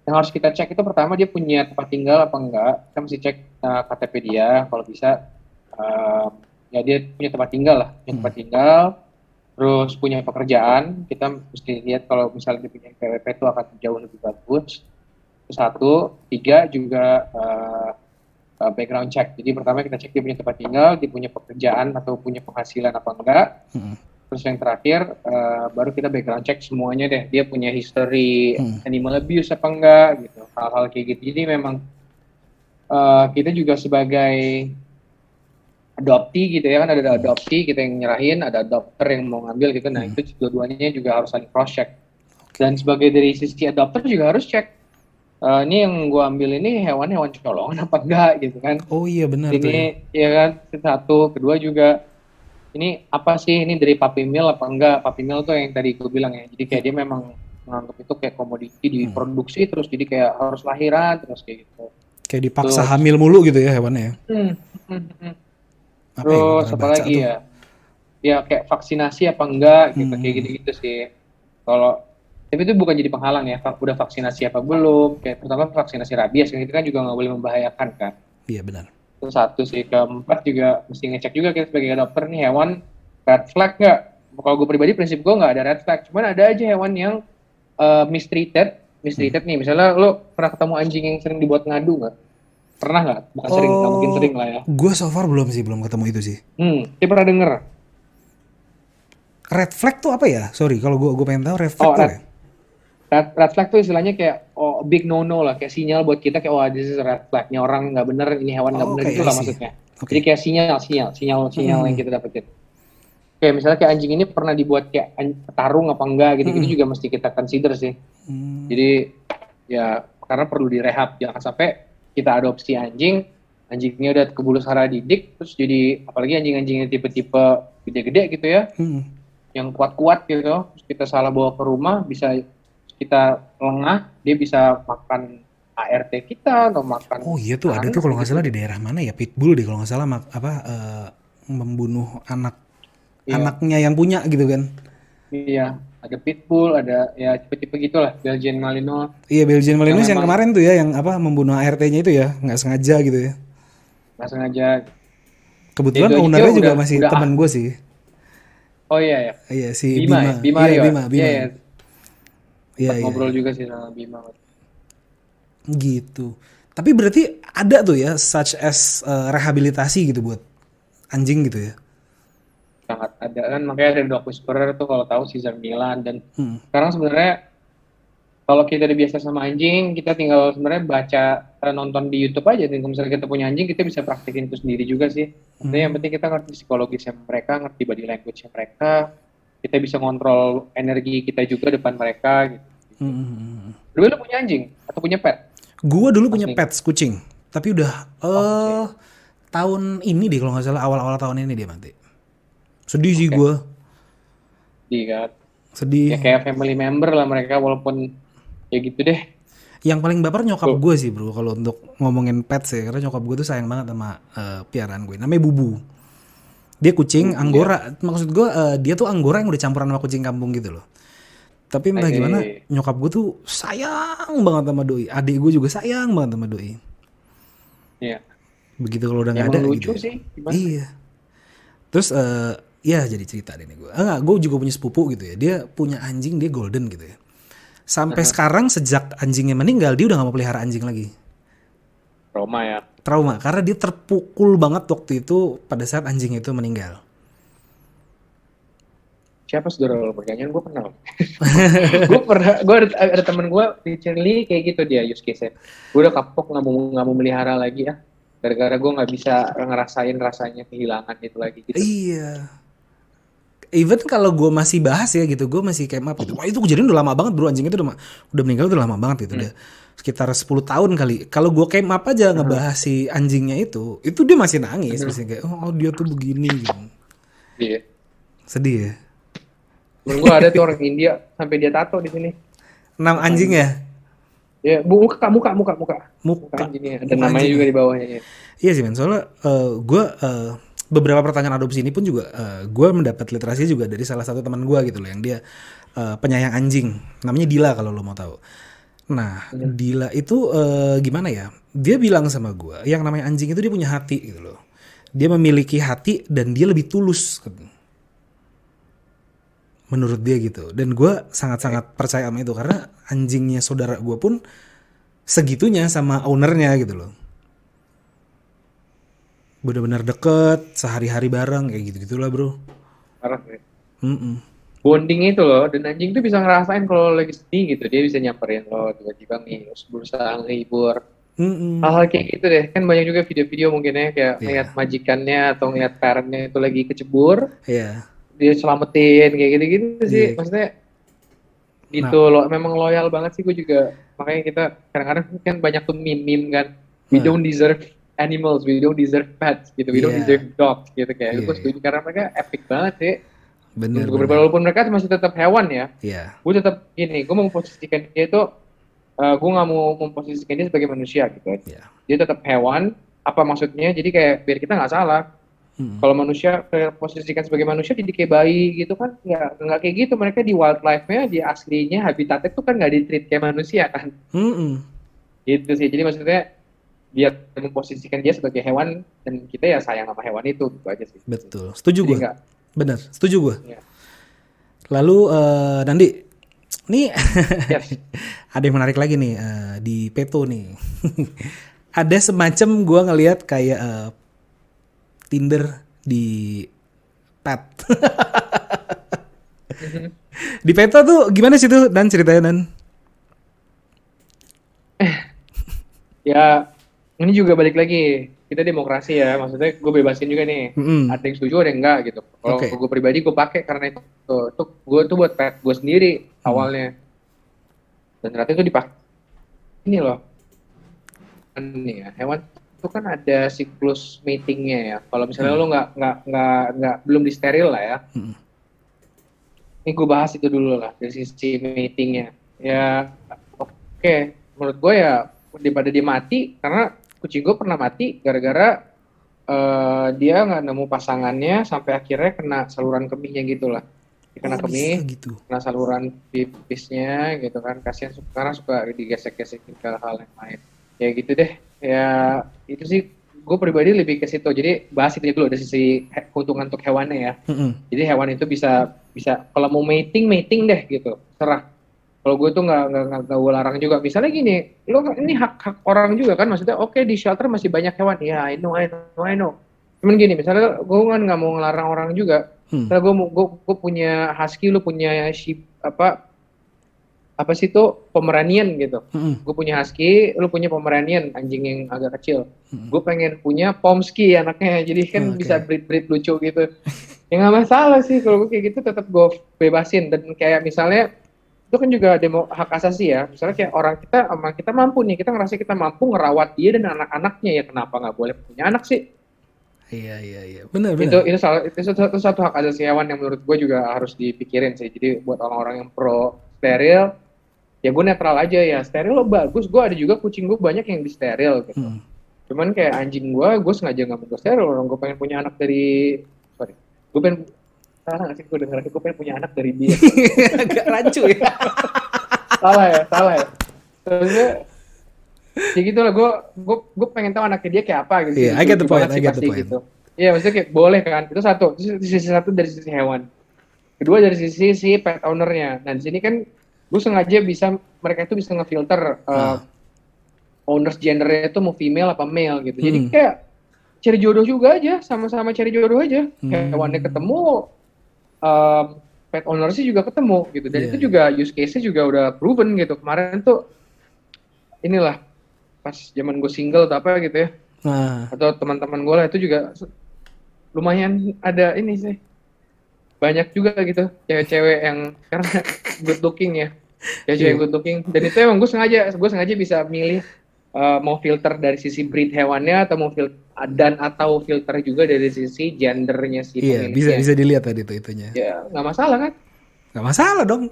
yang harus kita cek itu pertama dia punya tempat tinggal apa enggak. Kita mesti cek eh, KTP dia, kalau bisa eh, ya dia punya tempat tinggal lah, punya tempat tinggal. Terus punya pekerjaan, kita mesti lihat kalau misalnya dia punya PWP itu akan jauh lebih bagus. Itu satu, tiga juga eh, eh, background check. Jadi pertama kita cek dia punya tempat tinggal, dia punya pekerjaan atau punya penghasilan apa enggak. Mm-mm. Terus yang terakhir eh, baru kita background check semuanya deh. Dia punya history Hmm. animal abuse apa enggak gitu. Hal-hal kayak gitu. Jadi memang eh, kita juga sebagai adopti gitu ya kan ada adopti kita yang nyerahin, ada adopter yang mau ngambil gitu. Nah, itu dua-duanya juga harus saling cross check. Dan sebagai dari sisi adopter juga harus cek eh, ini yang gua ambil ini hewan-hewan colongan apa enggak gitu kan Oh iya benar tuh. ya. ini ya kan itu satu kedua juga ini apa sih? Ini dari puppy mill apa enggak? Puppy mill tuh yang tadi gue bilang ya. Jadi kayak dia memang menganggap itu kayak komoditi diproduksi terus jadi kayak harus lahiran terus kayak gitu. Kayak dipaksa Terus- hamil mulu gitu ya hewannya ya. Hmm, hmm, hmm. Apa ya, gua terus pernah apa lagi tuh. ya? Ya kayak vaksinasi apa enggak gitu Hmm. kayak gitu gitu sih. Kalau tapi itu bukan jadi penghalang ya udah vaksinasi apa belum? Kayak terutama vaksinasi rabies yang itu kan juga nggak boleh membahayakan kan? Iya benar. Itu satu sih keempat juga mesti ngecek juga kita sebagai dokter nih hewan red flag nggak kalau gue pribadi prinsip gue nggak ada red flag cuman ada aja hewan yang uh, mistreated mistreated nih misalnya lo pernah ketemu anjing yang sering dibuat ngadu nggak pernah nggak bukan sering nggak mungkin Oh. sering lah ya Gue so far belum sih belum ketemu itu sih. hmm dia pernah denger Red flag tuh apa ya? Sorry kalau gue gue pengen tahu red flag Oh, tuh red- ya. Red, red flag tuh istilahnya kayak oh big no no lah kayak sinyal buat kita kayak oh this is red flag nih orang nggak bener ini hewan nggak Oh, bener oke, itu I lah maksudnya Oke. jadi kayak sinyal sinyal sinyal sinyal Hmm. yang kita dapetin kayak misalnya kayak anjing ini pernah dibuat kayak tarung apa enggak gitu gitu Hmm. juga mesti kita consider sih Hmm. jadi ya karena perlu direhab jangan sampai kita adopsi anjing anjingnya udah kebulu sarah didik terus jadi apalagi anjing-anjingnya tipe-tipe gede-gede gitu ya Hmm. yang kuat-kuat gitu terus kita salah bawa ke rumah bisa kita lengah dia bisa makan ART kita atau makan Oh iya tuh ada tuh kalau nggak gitu. salah di daerah mana ya pitbull deh kalau nggak salah mak- apa eh, membunuh anak Iya. anaknya yang punya gitu kan. iya ada pitbull ada ya tipe-tipe gitulah Belgian Malinois Iya Belgian Malinois yang memang- kemarin tuh ya yang apa membunuh ART-nya itu ya nggak sengaja gitu ya. nggak sengaja Kebetulan ownernya juga udah- masih teman gue sih. oh iya ya Iya si Bima, Bima. ya? Bima Iya Rio. Bima, Bima. Iya, iya. Iya, Sempat iya. ngobrol juga sih sama Bima Gitu. Tapi berarti ada tuh ya such as eh, rehabilitasi gitu buat anjing gitu ya. sangat ada kan makanya ada dog whisperer tuh kalau tahu Caesar Milan dan Hmm. sekarang sebenarnya kalau kita udah biasa sama anjing kita tinggal sebenarnya baca eh, nonton di YouTube aja dan kalau misalnya kita punya anjing kita bisa praktekin itu sendiri juga sih Jadi yang penting kita ngerti psikologisnya mereka ngerti body language mereka kita bisa ngontrol energi kita juga depan mereka gitu. Hmm. Dulu lu punya anjing atau punya pet? Gue dulu punya pets kucing, tapi udah eh tahun ini deh kalau nggak salah awal-awal tahun ini dia mati. Sedih sih gue, Di kan? sedih. Ya kayak family member lah mereka walaupun ya gitu deh. Yang paling baper nyokap gue sih bro kalau untuk ngomongin pets ya karena nyokap gue tuh sayang banget sama eh, piaraan gue. Namanya Bubu. Dia kucing Hmm, anggora. Maksud gue eh, dia tuh anggora yang udah campuran sama kucing kampung gitu loh. Tapi entah gimana nyokap gue tuh sayang banget sama doi. Adik gue juga sayang banget sama doi. Iya. Begitu kalau udah nggak ada lucu gitu. sih. Gimana? Iya. Terus eh ya jadi cerita deh nih gue. Enggak, gue juga punya sepupu gitu ya. Dia punya anjing dia golden gitu ya. Sampai sekarang sejak anjingnya meninggal dia udah gak mau pelihara anjing lagi. Roma ya. Trauma karena dia terpukul banget waktu itu pada saat anjing itu meninggal. Siapa saudara lo pertanyaan gue kenal. gue pernah, gue ada, ada temen gue di Chile kayak gitu dia use case Gue udah kapok nggak mau nggak mau melihara lagi ya. Gara-gara gue nggak bisa ngerasain rasanya kehilangan itu lagi gitu. Iya. Even kalau gue masih bahas ya gitu, gue masih kayak apa. Wah itu kejadian udah lama banget bro, anjing itu udah, udah meninggal udah lama banget gitu. Udah sekitar 10 tahun kali. Kalau gue kayak apa aja ngebahas si anjingnya itu, itu dia masih nangis. Masih kayak, oh dia tuh begini gitu. Iya. Sedih ya. Menurut gue ada tuh orang India sampai dia tato di sini. Enam anjing ya? Ya, bu- muka, muka, muka, muka. Muka Muka. anjingnya. Ada Muka namanya anjing. juga di bawahnya. Ya. Iya sih men, soalnya gue beberapa pertanyaan adopsi ini pun juga gue mendapat literasi juga dari salah satu teman gue gitu loh yang dia eh, penyayang anjing, namanya Dila kalau lo mau tahu. Nah Dila itu eh, gimana ya? Dia bilang sama gue, yang namanya anjing itu dia punya hati gitu loh. Dia memiliki hati dan dia lebih tulus. Menurut dia gitu. Dan gue sangat-sangat percaya sama itu karena anjingnya saudara gue pun segitunya sama ownernya gitu loh bener-bener deket sehari-hari bareng kayak gitu gitulah bro Parah ya. Mm-mm. Bonding itu loh, dan anjing tuh bisa ngerasain kalau lagi sedih gitu. Dia bisa nyamperin lo, tiba-tiba nih, terus berusaha ngehibur. Mm-mm. Hal-hal kayak gitu deh. Kan banyak juga video-video mungkin ya, kayak Iya. ngeliat majikannya atau ngeliat parentnya itu lagi kecebur, Iya dia selamatin kayak gitu-gitu sih. Iya. Maksudnya gitu loh, memang loyal banget sih gue juga. Makanya kita kadang-kadang kan banyak tuh meme-meme kan. We Nah. don't deserve animals, we don't deserve pets gitu, we don't Iya. deserve dogs gitu kayak. Iya, Gue setuju karena mereka epic banget sih. bener, gue bener. walaupun mereka masih tetap hewan ya, Iya gue tetap gini, gue mau memposisikan dia itu, eh, gue nggak mau memposisikan dia sebagai manusia gitu. Iya. Dia tetap hewan, apa maksudnya? Jadi kayak biar kita nggak salah. Mm. Kalau manusia posisikan sebagai manusia jadi kayak bayi gitu kan nggak nggak kayak gitu. Mereka di wildlife-nya di aslinya habitatnya tuh kan nggak di treat kayak manusia kan. Mm-mm. gitu sih. Jadi maksudnya dia memposisikan dia sebagai hewan dan kita ya sayang sama hewan itu gitu aja sih. Betul. Setuju gue bener setuju gue Iya. lalu eh, Nandi nih yes. ada yang menarik lagi nih eh, di Peto nih. Ada semacam gue ngelihat kayak eh, Tinder di pet. Di Peto tuh gimana sih tuh dan ceritanya dan? Ya ini juga balik lagi. Kita demokrasi ya maksudnya gue bebasin juga nih. Mm-mm. ada yang setuju ada yang enggak gitu. Kalau Oke. gue pribadi gue pakai karena itu. Tuh, gue tuh buat pet gue sendiri awalnya. Dan ternyata itu dipakai. Ini loh. Ini ya hewan itu kan ada siklus matingnya ya. Kalau misalnya lo nggak nggak nggak nggak belum di steril lah ya. Mm. ini gue bahas itu dulu lah dari sisi matingnya ya oke. Menurut gue ya daripada dia mati karena kucing gue pernah mati gara-gara eh, dia nggak nemu pasangannya sampai akhirnya kena saluran kemihnya gitu lah. Dia kena Oh, kemih gitu. kena saluran pipisnya gitu kan. Kasihan karena suka digesek-gesekin ke hal yang lain. Ya gitu deh ya itu sih gue pribadi lebih ke situ. Jadi bahas itu dulu dari sisi keuntungan untuk hewannya ya. Mm-mm. jadi hewan itu bisa bisa kalau mau mating mating deh gitu serah. Kalau gue tuh nggak nggak nggak gue larang juga. Misalnya gini lo ini hak hak orang juga kan? Maksudnya oke di shelter masih banyak hewan. Ya I know I know I know. Cuman gini misalnya gue kan nggak mau ngelarang orang juga. Hmm. misalnya gue gue gue punya husky lu punya sheep apa apa sih itu? Pomeranian gitu. Mm-mm. gue punya husky lu punya pomeranian anjing yang agak kecil. Mm-mm. gue pengen punya pomsky anaknya jadi kan Oke. bisa breed breed lucu gitu. Ya nggak masalah sih kalau gue kayak gitu tetap gue bebasin. Dan kayak misalnya itu kan juga demo hak asasi ya. Misalnya kayak orang kita sama kita mampu nih kita ngerasa kita mampu ngerawat dia dan anak-anaknya ya kenapa nggak boleh punya anak sih? Iya iya iya. Benar itu benar. itu salah itu satu, itu satu hak asasi hewan yang menurut gue juga harus dipikirin sih. Jadi buat orang-orang yang pro steril ya gue netral aja ya steril lo bagus. Gue ada juga kucing gue banyak yang di steril gitu. Mm. cuman kayak anjing gue gue sengaja nggak mau steril. Orang gue pengen punya anak dari sorry gue pengen salah nggak sih gue denger? Gue pengen punya anak dari dia. Agak rancu ya. Salah ya salah ya. Terusnya ya gitu lah gue gue gue pengen tahu anaknya dia kayak apa gitu. Iya, I get the point, I get the pasti point. gitu. iya maksudnya kayak boleh kan. Itu satu. Sisi satu dari sisi hewan. Kedua dari sisi si pet ownernya. Nah di sini kan gue sengaja bisa mereka itu bisa ngefilter uh, Ah. owners gendernya itu mau female apa male gitu. Jadi Hmm. kayak cari jodoh juga aja, sama-sama cari jodoh aja. Hmm. Hewannya ketemu, um, pet ownersnya juga ketemu gitu. Dan Iya, itu juga use case-nya juga udah proven gitu. Kemarin tuh inilah pas zaman gue single atau apa gitu ya, Nah, atau teman-teman gue lah itu juga lumayan ada ini sih. Banyak juga gitu cewek-cewek yang karena good looking ya. Cewek-cewek Iya. good looking. Dan itu emang gue sengaja, gue sengaja bisa milih uh, mau filter dari sisi breed hewannya atau mau filter dan atau filter juga dari sisi gendernya si iya bisa bisa dilihat tadi tuh itunya. Ya nggak masalah kan? Gak masalah dong.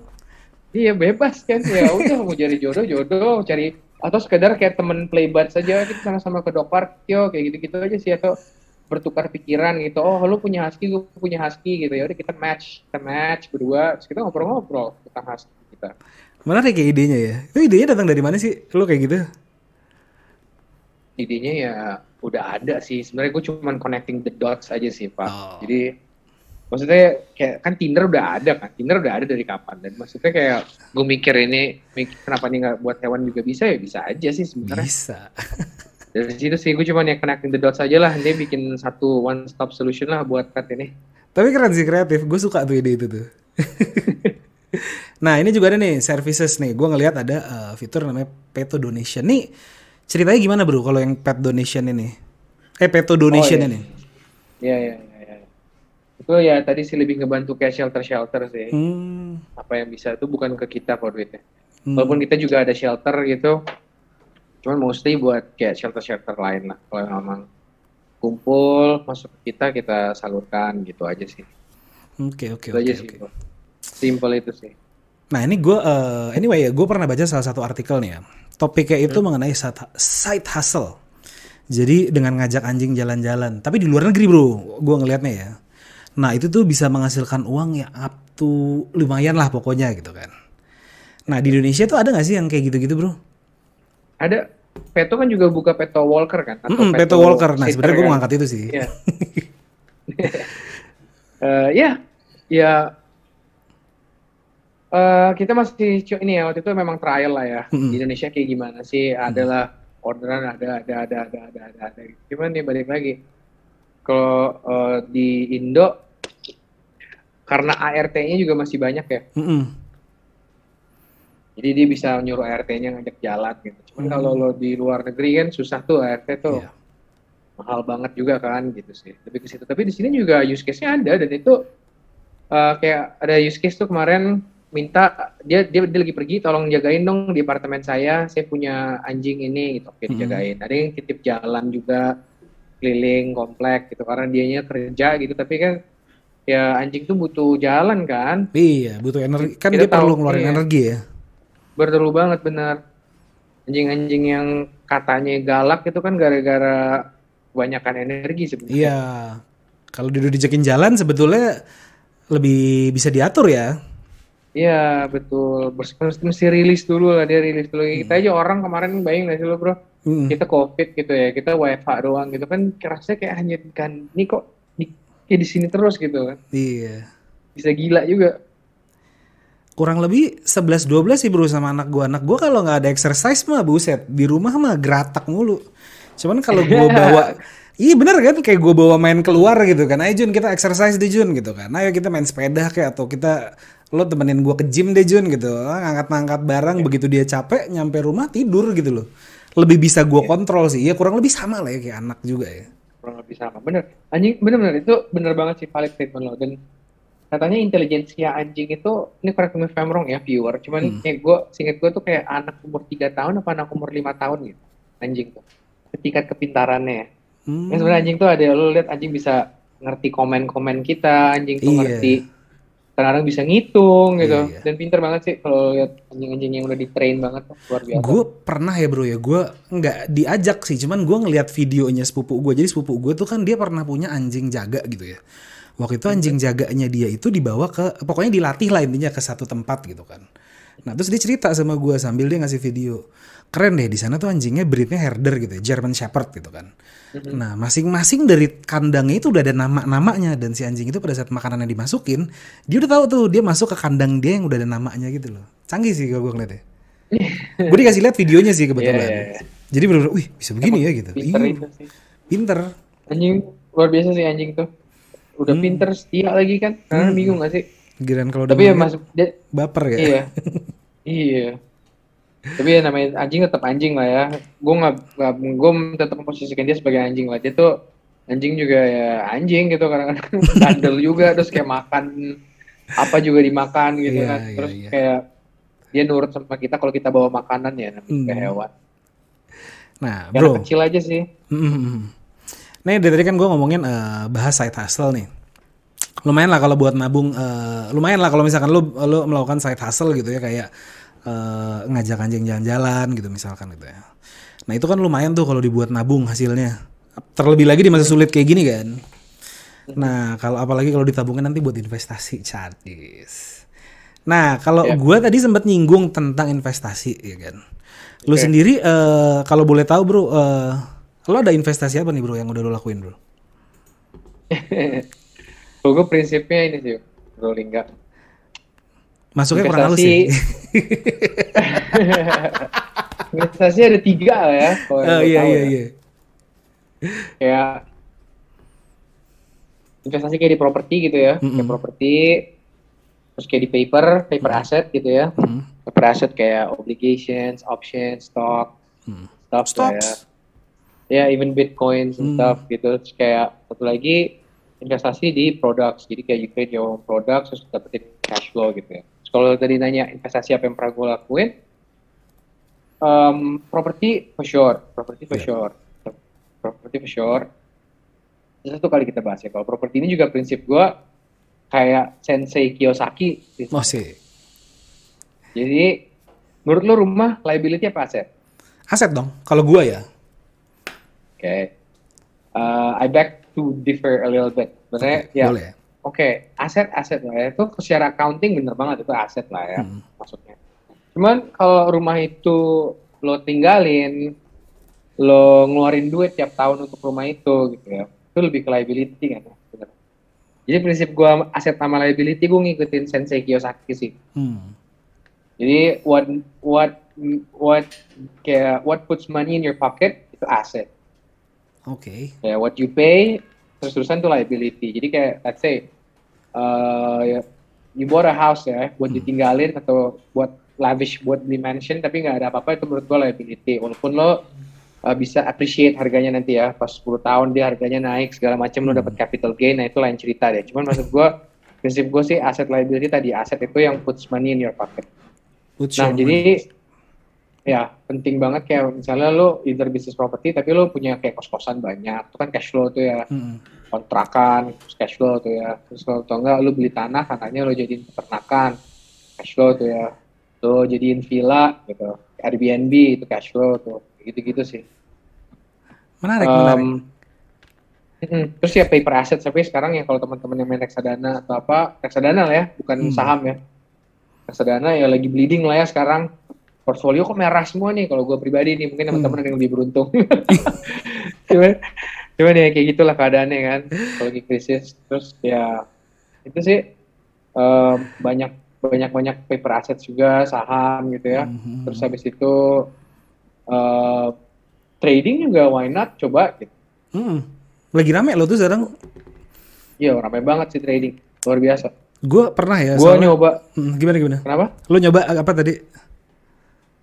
Iya bebas kan ya udah mau cari jodoh jodoh cari atau sekedar kayak temen playbat saja kita sama-sama ke dog park yo kayak gitu-gitu aja sih atau bertukar pikiran gitu oh lu punya husky gue punya husky gitu ya udah kita match kita match berdua terus kita ngobrol-ngobrol tentang husky kita Menarik ya idenya ya. Itu idenya datang dari mana sih? Lu kayak gitu? idenya ya udah ada sih sebenarnya gue cuman connecting the dots aja sih pak Oh. jadi maksudnya kayak kan Tinder udah ada kan Tinder udah ada dari kapan dan maksudnya kayak gue mikir ini mikir, kenapa nih nggak buat hewan juga bisa ya bisa aja sih sebenarnya Bisa. dari situ sih gue cuma ya connecting the dots aja lah dia bikin satu one stop solution lah buat pet ini Tapi keren sih kreatif. Gue suka tuh ide itu tuh. nah ini juga ada nih services nih. Gue ngelihat ada uh, fitur namanya Peto Donation. Nih ceritanya gimana bro kalau yang pet donation ini? Eh Peto Donation iya. ini? ya ya ya, ya. itu ya tadi sih lebih ngebantu kayak shelter shelter sih Hmm. apa yang bisa itu bukan ke kita kok duitnya Hmm. walaupun kita juga ada shelter gitu cuman mostly buat kayak shelter shelter lain lah kalau memang kumpul masuk ke kita kita salurkan gitu aja sih Oke oke oke simple itu sih Nah ini gue uh, anyway ya gue pernah baca salah satu artikel nih ya. Topiknya itu Hmm. mengenai side, hustle. Jadi dengan ngajak anjing jalan-jalan. Tapi di luar negeri bro, gue ngelihatnya ya. Nah itu tuh bisa menghasilkan uang ya up to lumayan lah pokoknya gitu kan. Nah di Indonesia tuh ada gak sih yang kayak gitu-gitu bro? ada Peto kan juga buka Peto Walker kan Mm-mm, Peto Walker. Nah sebenarnya gue kan? mau ngangkat itu sih. Iya. Eh, ya, ya. Eh, kita masih ini ya waktu itu memang trial lah ya Mm-mm. di Indonesia kayak gimana sih? Adalah orderan ada ada ada ada ada ada ada. Cuman nih balik lagi kalau eh, di Indo karena ART-nya juga masih banyak ya. Mm-mm. Jadi dia bisa nyuruh ART-nya ngajak jalan gitu. Cuman Hmm. kalau lo di luar negeri kan susah tuh ART tuh. Iya. mahal banget juga kan gitu sih lebih ke situ tapi di sini juga use case-nya ada dan itu uh, kayak ada use case tuh kemarin minta dia dia dia lagi pergi tolong jagain dong di apartemen saya saya punya anjing ini gitu oke dijagain ada yang titip jalan juga keliling komplek gitu karena dianya kerja gitu tapi kan ya anjing tuh butuh jalan kan Iya butuh energi. Kan Kita dia perlu tahu, ngeluarin iya. energi ya. Berterlu banget bener anjing-anjing yang katanya galak itu kan gara-gara kebanyakan energi sebenarnya Iya. Kalau udah dijakin jalan sebetulnya lebih bisa diatur ya. Iya betul, mesti, mesti rilis dulu lah dia rilis dulu. Kita aja orang kemarin bayang nggak sih lo bro? Mm. Kita covid gitu ya, kita WFH doang gitu kan, kerasnya kayak hanya kan, ini kok di, kayak di sini terus gitu kan, Iya. bisa gila juga. Kurang lebih 11-12 sih bro sama anak gua. Anak gua kalau nggak ada exercise mah buset. Di rumah mah geratak mulu. Cuman kalau gua bawa Iya bener kan kayak gua bawa main keluar gitu kan. Ayo Jun kita exercise deh Jun gitu kan. Ayo kita main sepeda kayak atau kita lo temenin gua ke gym deh Jun gitu. Ah, Ngangkat-ngangkat barang begitu dia capek nyampe rumah tidur gitu loh. Lebih bisa gua kontrol sih. Ya kurang lebih sama lah ya kayak anak juga ya. Kurang lebih sama, bener. Anjing, bener-bener itu bener banget sih valid statement lo. Dan katanya intelijensia anjing itu, ini correct me if I'm wrong ya viewer, cuman Hmm. kayak gue, singkat gue tuh kayak anak umur 3 tahun apa anak umur 5 tahun gitu, anjing tuh. Tingkat kepintarannya ya. Hmm. Kan sebenarnya anjing tuh ada lo lihat anjing bisa ngerti komen-komen kita, anjing tuh Iya. ngerti kadang-kadang bisa ngitung gitu. Iya, iya. Dan pinter banget sih kalau lihat anjing-anjing yang udah di train banget tuh luar biasa. Gue pernah ya bro ya, gue nggak diajak sih, cuman gue ngeliat videonya sepupu gue. Jadi sepupu gue tuh kan dia pernah punya anjing jaga gitu ya. Waktu itu anjing jaganya dia itu dibawa ke, pokoknya dilatih lah intinya ke satu tempat gitu kan. Nah terus dia cerita sama gue sambil dia ngasih video. Keren deh di sana tuh anjingnya breednya herder gitu, ya, German Shepherd gitu kan. Nah masing-masing dari kandangnya itu udah ada nama-namanya dan si anjing itu pada saat makanannya dimasukin, dia udah tahu tuh dia masuk ke kandang dia yang udah ada namanya gitu loh. Canggih sih kalau gue ngeliatnya. gue dikasih lihat videonya sih kebetulan. Iya, iya, iya. Jadi bener-bener, wih bisa begini ya gitu. Pinter Iya, pinter. Anjing luar biasa sih anjing tuh. Udah Hmm. pinter setia lagi kan. Karena bingung gak sih? Giran kalau udah Tapi ya masuk dia, baper ya. iya. iya. Tapi ya namanya anjing tetap anjing lah ya. Gue nggak gue tetap memposisikan dia sebagai anjing lah. Dia tuh anjing juga ya anjing gitu kadang-kadang bandel juga terus kayak makan apa juga dimakan gitu Iya, kan. iya, Terus iya. kayak dia nurut sama kita kalau kita bawa makanan ya namanya Hmm. hewan. Nah bro, kecil aja sih. Mm-mm. Nih dari tadi kan gue ngomongin eh, bahas side hustle nih. Lumayan lah kalau buat nabung, eh, lumayan lah kalau misalkan lu lu melakukan side hustle gitu ya kayak eh, ngajak anjing jalan-jalan gitu misalkan gitu ya. Nah itu kan lumayan tuh kalau dibuat nabung hasilnya. Terlebih lagi di masa sulit kayak gini kan. Nah kalau apalagi kalau ditabungin nanti buat investasi cadis. Nah kalau Ya. gua tadi sempat nyinggung tentang investasi ya kan. Lu sendiri eh, kalau boleh tahu bro, eh, lo ada investasi apa nih bro yang udah lo lakuin bro? Gue prinsipnya ini sih, bro Lingga. Masuknya kurang halus Investasi- ya. Investasi ada tiga lah ya. Kalau Oh iya tahu iya ya. iya. Investasi kayak di properti gitu ya, Mm-mm. kayak properti, terus kayak di paper, paper asset gitu ya. Hmm. Paper asset kayak obligations, options, stock, stuff lah ya. Ya, even bitcoins and Hmm. stuff gitu. Terus kayak satu lagi investasi di products. Jadi kayak you create your own products terus dapetin cash flow gitu ya. Terus kalau tadi nanya investasi apa yang pernah gue lakuin, um, property for sure, property for Yeah. sure, property for sure. Itu satu kali kita bahas ya. Kalau properti ini juga prinsip gue kayak Sensei Kiyosaki. gitu. Oh sih. Jadi menurut lo rumah liability apa aset? Aset dong. Kalau gua ya. Oke. Uh, I beg to differ a little bit. Sebenarnya ya Boleh. Oke, aset-aset lah ya. Itu secara accounting bener banget itu aset lah ya Hmm. maksudnya. Cuman kalau rumah itu lo tinggalin, lo ngeluarin duit tiap tahun untuk rumah itu gitu ya. Itu lebih ke liability kan ya. Jadi prinsip gua aset sama liability gue ngikutin Sensei Kiyosaki sih. Hmm. Jadi what what what kayak what puts money in your pocket itu aset. Oke. ya what you pay terus terusan tuh liability. Jadi kayak let's say uh, you bought a house ya buat ditinggalin atau buat lavish buat beli mansion tapi nggak ada apa-apa itu menurut gua liability. Walaupun lo uh, bisa appreciate harganya nanti ya pas 10 tahun dia harganya naik segala macam lo dapat capital gain nah itu lain cerita deh. Cuman maksud gua prinsip gue sih aset liability tadi aset itu yang puts money in your pocket. Put Nah, your jadi ya penting banget kayak misalnya lo either bisnis property tapi lo punya kayak kos-kosan banyak, itu kan cash flow tuh ya, Mm-mm. kontrakan, cash flow tuh ya. Terus kalau atau enggak lo beli tanah, tanahnya lo jadiin peternakan, cash flow tuh ya. Lo jadiin villa gitu, Airbnb itu cash flow tuh, gitu-gitu sih. Menarik, Um, menarik. Terus ya paper asset tapi sekarang ya kalau teman-teman yang main reksadana atau apa, reksadana lah ya, bukan Hmm. saham ya. Reksadana ya lagi bleeding lah ya sekarang. Portfolio kok merah semua nih kalau gue pribadi nih, mungkin teman-teman ada yang lebih beruntung. cuman, cuman ya kayak gitulah keadaannya kan, kalau lagi krisis. Terus ya itu sih um, banyak banyak banyak paper asset juga saham gitu ya. Mhm. Terus habis itu uh, trading juga why not coba gitu. Mm-mm. Lagi rame lo tuh sekarang. Iya, ramai banget sih trading. Luar biasa. Gue pernah ya. Soalnya- nyoba. Hmm, gimana gimana? Kenapa? Lo nyoba apa tadi?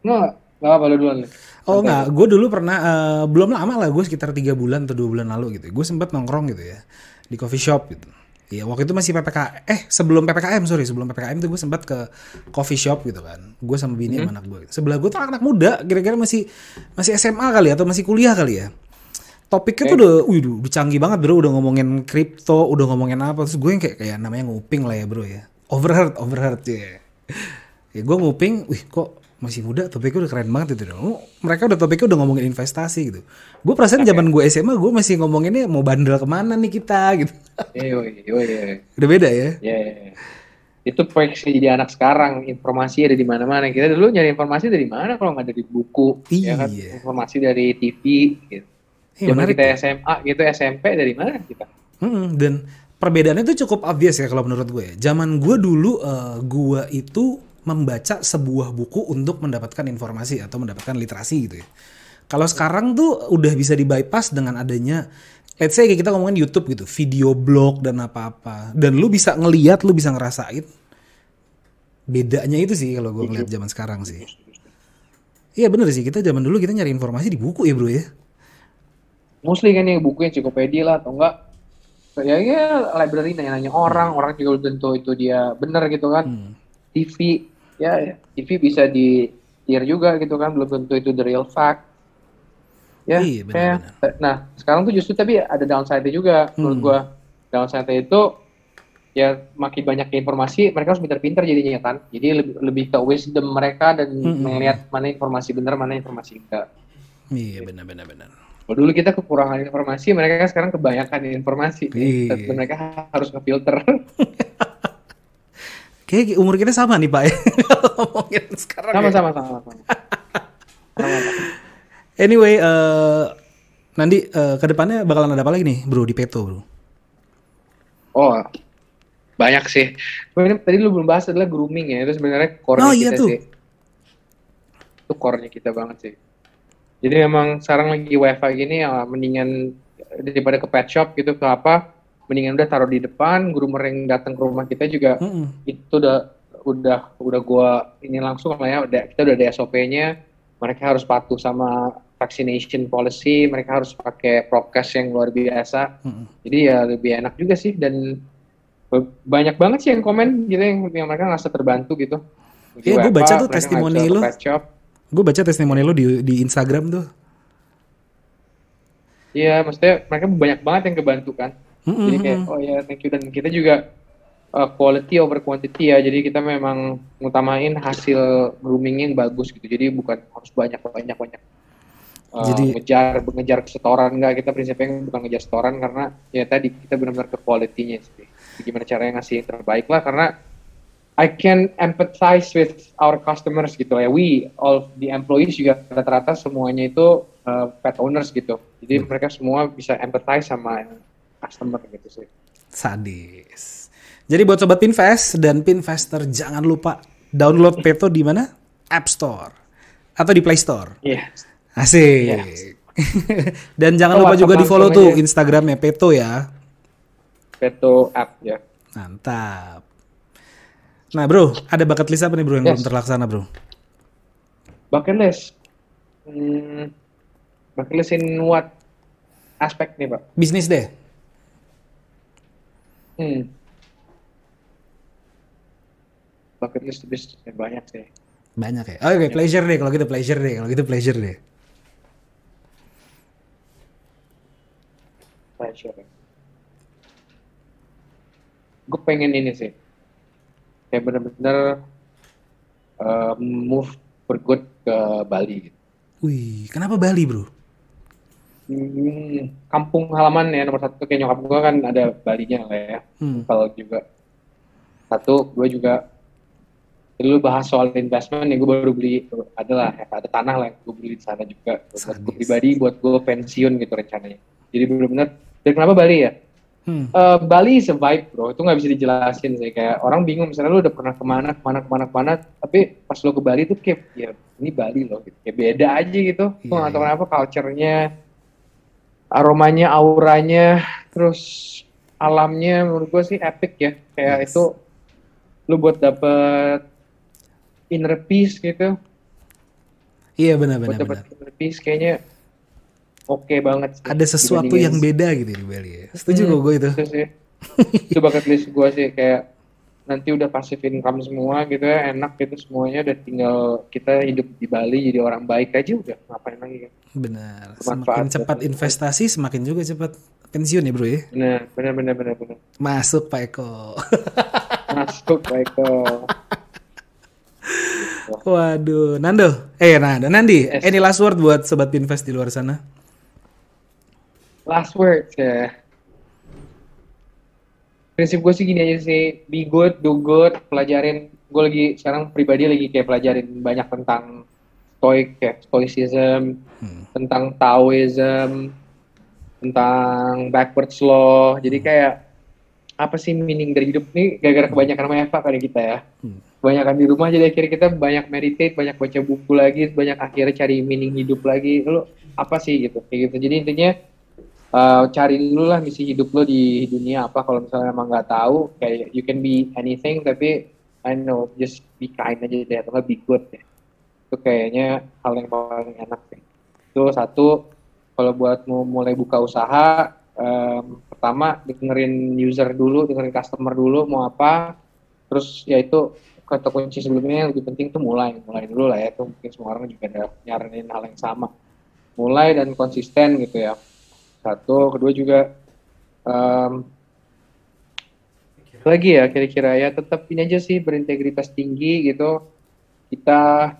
Nggak, nggak apa lu duluan. Oh enggak, gue dulu pernah eh, belum lama lah, gue sekitar tiga bulan atau dua bulan lalu gitu. Gue sempat nongkrong gitu ya di coffee shop gitu. Iya waktu itu masih ppk, eh sebelum ppkm sorry sebelum ppkm tuh gue sempat ke coffee shop gitu kan. Gue sama bini sama anak gue. Gitu. Sebelah gue tuh anak muda, kira-kira masih masih SMA kali ya, atau masih kuliah kali ya. Topiknya tuh udah, wih, udah canggih banget bro, udah ngomongin kripto, udah ngomongin apa. Terus gue yang kayak kayak namanya nguping lah ya bro ya. Overheard, overheard ya. Ya gue nguping, wih kok masih muda topiknya udah keren banget itu. Oh, mereka udah topiknya udah ngomongin investasi gitu. Gue perasaan zaman gue SMA gue masih ngomonginnya mau bandel ke mana nih kita gitu. Iya, iya, iya, iya. udah beda ya. Iya, iya, iya. itu proyeksi jadi anak sekarang informasi ada di mana-mana kita dulu nyari informasi dari mana kalau nggak dari buku ya kan Iya. informasi dari TV gitu Eh, Zaman kita tuh. SMA gitu SMP dari mana kita Mm-mm, dan perbedaannya itu cukup obvious ya kalau menurut gue. Zaman gue dulu, eh, gue itu membaca sebuah buku untuk mendapatkan informasi atau mendapatkan literasi gitu ya. Kalau sekarang tuh udah bisa di bypass dengan adanya, let's say kayak kita ngomongin YouTube gitu, video blog dan apa-apa. Dan lu bisa ngeliat, lu bisa ngerasain. Bedanya itu sih kalau gue ngeliat zaman sekarang sih. Iya bener sih, kita zaman dulu kita nyari informasi di buku ya bro ya. mostly kan yang buku ensiklopedia lah atau enggak ya ya library nanya-nanya orang orang juga belum tentu itu dia bener gitu kan Hmm. TV ya ya, TV bisa di tier juga gitu kan belum tentu itu the real fact ya Iya, kayak- benar-benar. nah sekarang tuh justru tapi ada downside juga menurut Hmm. gua downside itu ya makin banyak informasi mereka harus pintar-pintar jadinya kan jadi lebih lebih ke wisdom mereka dan Hmm. melihat mana informasi benar mana informasi enggak Iya benar-benar benar. kalau dulu kita kekurangan informasi, mereka kan sekarang kebanyakan informasi. Iya. Mereka harus ngefilter. Kayak umur kita sama nih Pak ya. Ngomongin sekarang. ya. Sama-sama, sama-sama. Sama-sama. Anyway, eh nanti eh, ke depannya bakalan ada apa lagi nih, Bro di Peto, Bro? Oh, banyak sih. Ini tadi lu belum bahas adalah grooming ya. Itu sebenarnya core-nya Oh, iya kita tuh. sih. Itu core-nya kita banget sih. Jadi memang sekarang lagi wifi gini ya mendingan daripada ke pet shop gitu ke apa, mendingan udah taruh di depan, groomer yang datang ke rumah kita juga Mm-mm. itu udah udah udah gua ini langsung lah ya udah kita udah ada SOP-nya mereka harus patuh sama vaccination policy mereka harus pakai prokes yang luar biasa Mm-mm. jadi ya lebih enak juga sih dan banyak banget sih yang komen gitu yang, yang mereka ngerasa terbantu gitu Iya, WFH, baca tuh testimoni shop. Gue baca testimoni lo di di Instagram tuh. Iya, maksudnya mereka banyak banget yang kebantu kan Mm-mm. Jadi kayak oh ya thank you dan kita juga uh, quality over quantity ya. Jadi kita memang ngutamain hasil grooming yang bagus gitu. Jadi bukan harus banyak banyak banyak. Uh, Jadi- ngejar ngejar setoran enggak kita prinsipnya bukan ngejar setoran karena ya tadi kita benar-benar ke quality-nya sih. Gimana caranya ngasih yang terbaik lah karena I can empathize with our customers gitu ya. We all the employees juga rata-rata semuanya itu uh, pet owners gitu. Jadi mereka semua bisa empathize sama customer gitu sih. Sadis. Jadi buat sobat Pinvest dan Pinvester jangan lupa download Peto di mana? App Store atau di Play Store. Iya. Asik. Yes. dan jangan Oh, lupa juga di follow tuh aja. Instagramnya Peto ya. Peto app ya. Mantap. Nah bro, ada bakat list apa nih bro yang Yes. belum terlaksana bro? Bucket list. Hmm, bucket list in what aspek nih pak? Bisnis deh. Hmm. Bucket list bisnisnya banyak sih. Banyak ya. Oke, pleasure deh kalau gitu pleasure deh. Kalau gitu pleasure deh. Pleasure. Gue pengen ini sih. Kayak bener-bener uh, move for good ke Bali gitu. Wih, kenapa Bali bro? Hmm, kampung halaman ya nomor satu kayak nyokap gue kan ada Balinya lah ya. Hmm. Kalau juga satu gue juga dulu bahas soal investment ya gue baru beli adalah ya, ada tanah lah yang gue beli di sana juga buat gue pribadi buat gue pensiun gitu rencananya jadi benar-benar dan kenapa Bali ya Hmm. Eh, Bali is a vibe bro itu nggak bisa dijelasin sih kayak orang bingung misalnya lu udah pernah ke mana ke mana ke mana ke mana tapi pas lu ke Bali tuh kayak ya ini Bali loh gitu. kayak beda aja gitu gue Iya, nggak tahu iya. kenapa culture-nya aromanya auranya terus alamnya menurut gue sih epic ya kayak Yes. itu lu buat dapet inner peace gitu Iya benar buat dapet benar. inner peace kayaknya oke banget sih Ada sesuatu yang beda gitu di Bali ya. Setuju Hmm. gue itu. itu sih itu bucket list gue sih kayak nanti udah passive income semua gitu ya enak gitu semuanya udah tinggal kita hidup di Bali jadi orang baik aja udah ngapain lagi kan Benar. Semakin cepat investasi, semakin juga cepat pensiun ya bro ya. benar benar benar benar benar Masuk Pak Eko. masuk baik ke Waduh, Nando. Eh, Nando, Nandi. Yes. Any last word buat sobat Pinvest di luar sana? last words ya prinsip gue sih gini aja sih. Be good do good pelajarin. Gue lagi sekarang pribadi lagi kayak pelajarin banyak tentang stoic kayak stoicism tentang taoism tentang backwards law. Jadi kayak apa sih meaning dari hidup nih? Gara-gara kebanyakan sama Eva kali kita ya. Kebanyakan di rumah jadi akhirnya kita banyak meditate banyak baca buku lagi banyak akhirnya cari meaning hidup lagi. Lo apa sih gitu? Kayak gitu. Jadi intinya uh, cari dulu lah misi hidup lo di dunia apa. Kalau misalnya emang nggak tahu kayak you can be anything tapi I know just be kind aja deh atau be good deh. Itu kayaknya hal yang paling enak sih. Itu satu kalau buat mau mulai buka usaha em, pertama dengerin user dulu dengerin customer dulu mau apa. Terus ya itu kata kunci sebelumnya yang lebih penting tuh mulai. Mulai dulu lah ya itu mungkin semua orang juga ada nyaranin hal yang sama. Mulai dan konsisten gitu ya satu kedua juga em, lagi ya kira-kira ya tetap ini aja sih berintegritas tinggi gitu. Kita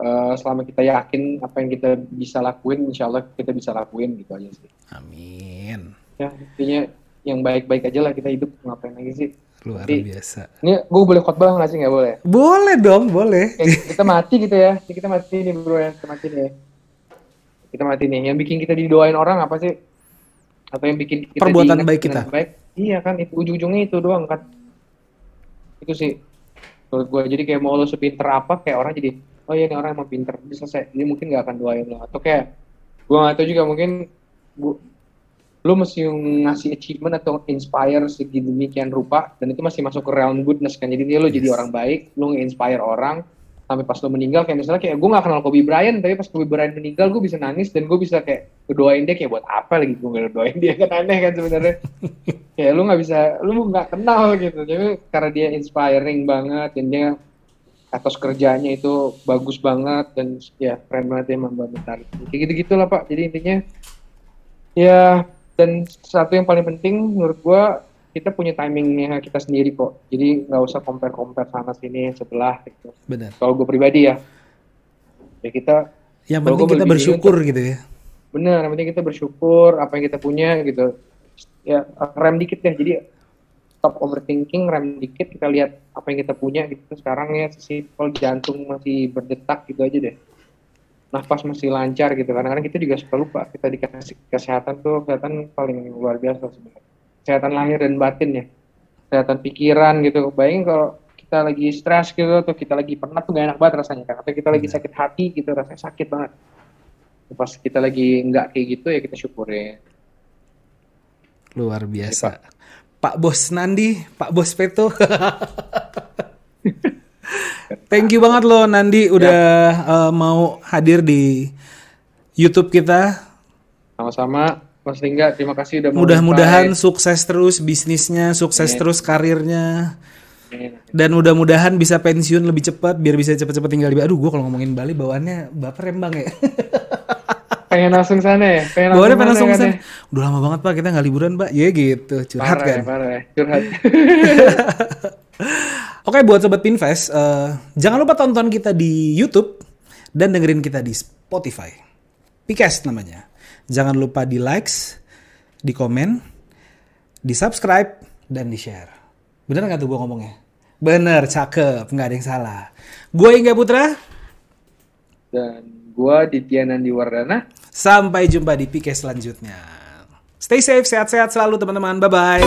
eh, selama kita yakin apa yang kita bisa lakuin insya Allah kita bisa lakuin gitu aja sih. Amin. ya intinya yang baik-baik aja lah kita hidup ngapain lagi sih? Luar Tapi- biasa. ini gue boleh khotbah nggak sih? Nggak boleh? Boleh dong, boleh. Kayak kita mati gitu ya. Kita mati nih bro ya. Kita mati nih kita mati nih yang bikin kita didoain orang apa sih? Atau yang bikin kita Perbuatan diingat baik kita. baik? Iya kan itu ujung-ujungnya itu doang kan. Itu sih. Menurut gue jadi kayak mau lo sepinter apa kayak orang jadi oh iya ini orang emang pinter. Udah selesai dia mungkin nggak akan doain lo. Atau kayak gue nggak tahu juga mungkin gua, lo mesti ngasih achievement atau inspire sedemikian rupa dan itu masih masuk ke realm goodness kan. Jadi dia lo jadi Yes. orang baik lo nge-inspire orang sampai pas lo meninggal kayak misalnya kayak gue gak kenal Kobe Bryant tapi pas Kobe Bryant meninggal gue bisa nangis dan gue bisa kayak ngedoain dia kayak buat apa lagi gue ngedoain dia kan aneh kan sebenarnya. Kayak lu nggak bisa lu nggak kenal gitu. Tapi karena dia inspiring banget dan dia atas kerjanya itu bagus banget dan ya keren banget emang Mbak Mentari kayak gitu gitulah pak. Jadi intinya ya dan satu yang paling penting menurut gua kita punya timingnya kita sendiri kok. Jadi nggak usah compare compare sana sini sebelah gitu. Benar. kalau gue pribadi ya ya kita Yang Kalau penting kita bersyukur gitu ya. bener yang penting kita bersyukur apa yang kita punya gitu. Ya rem dikit deh. Jadi stop overthinking rem dikit kita lihat apa yang kita punya gitu. Sekarang ya sesimpel jantung masih berdetak gitu aja deh. Nafas masih lancar gitu. Kadang-kadang kita juga suka lupa. Kita dikasih kesehatan tuh kesehatan paling luar biasa sebenarnya kesehatan lahir dan batin ya. Kesehatan pikiran gitu. Bayangin kalau kita lagi stres gitu atau kita lagi penat tuh gak enak banget rasanya kan. Atau kita lagi sakit hati gitu rasanya sakit banget. Pas kita lagi nggak kayak gitu ya kita syukurin. Luar biasa. Pak. Bos Nandi, Pak Bos Peto. Thank you banget loh Nandi udah eh, mau hadir di YouTube kita. sama-sama Mas Lingga terima kasih udah Mudah-mudahan sukses terus bisnisnya, sukses terus karirnya. Dan mudah-mudahan bisa pensiun lebih cepat biar bisa cepet-cepet tinggal di Bali. Aduh, gue kalau ngomongin Bali bawaannya baper emang ya. pengen langsung sana ya pengen bawaannya pengen langsung sana ke sana. Udah lama banget pak kita nggak liburan pak. Ya gitu, curhat parah kan. ya, parah ya. curhat Oke buat sobat Pinvest, eh, jangan lupa tonton kita di YouTube dan dengerin kita di Spotify. Picast namanya. Jangan lupa di likes, di komen, di subscribe dan di share. Bener nggak tuh gue ngomongnya? Bener, cakep, nggak ada yang salah. Gue Ingga Putra, dan gua Ditya Nandi Wardana sampai jumpa di Picast selanjutnya. Stay safe, sehat-sehat selalu teman-teman. Bye bye.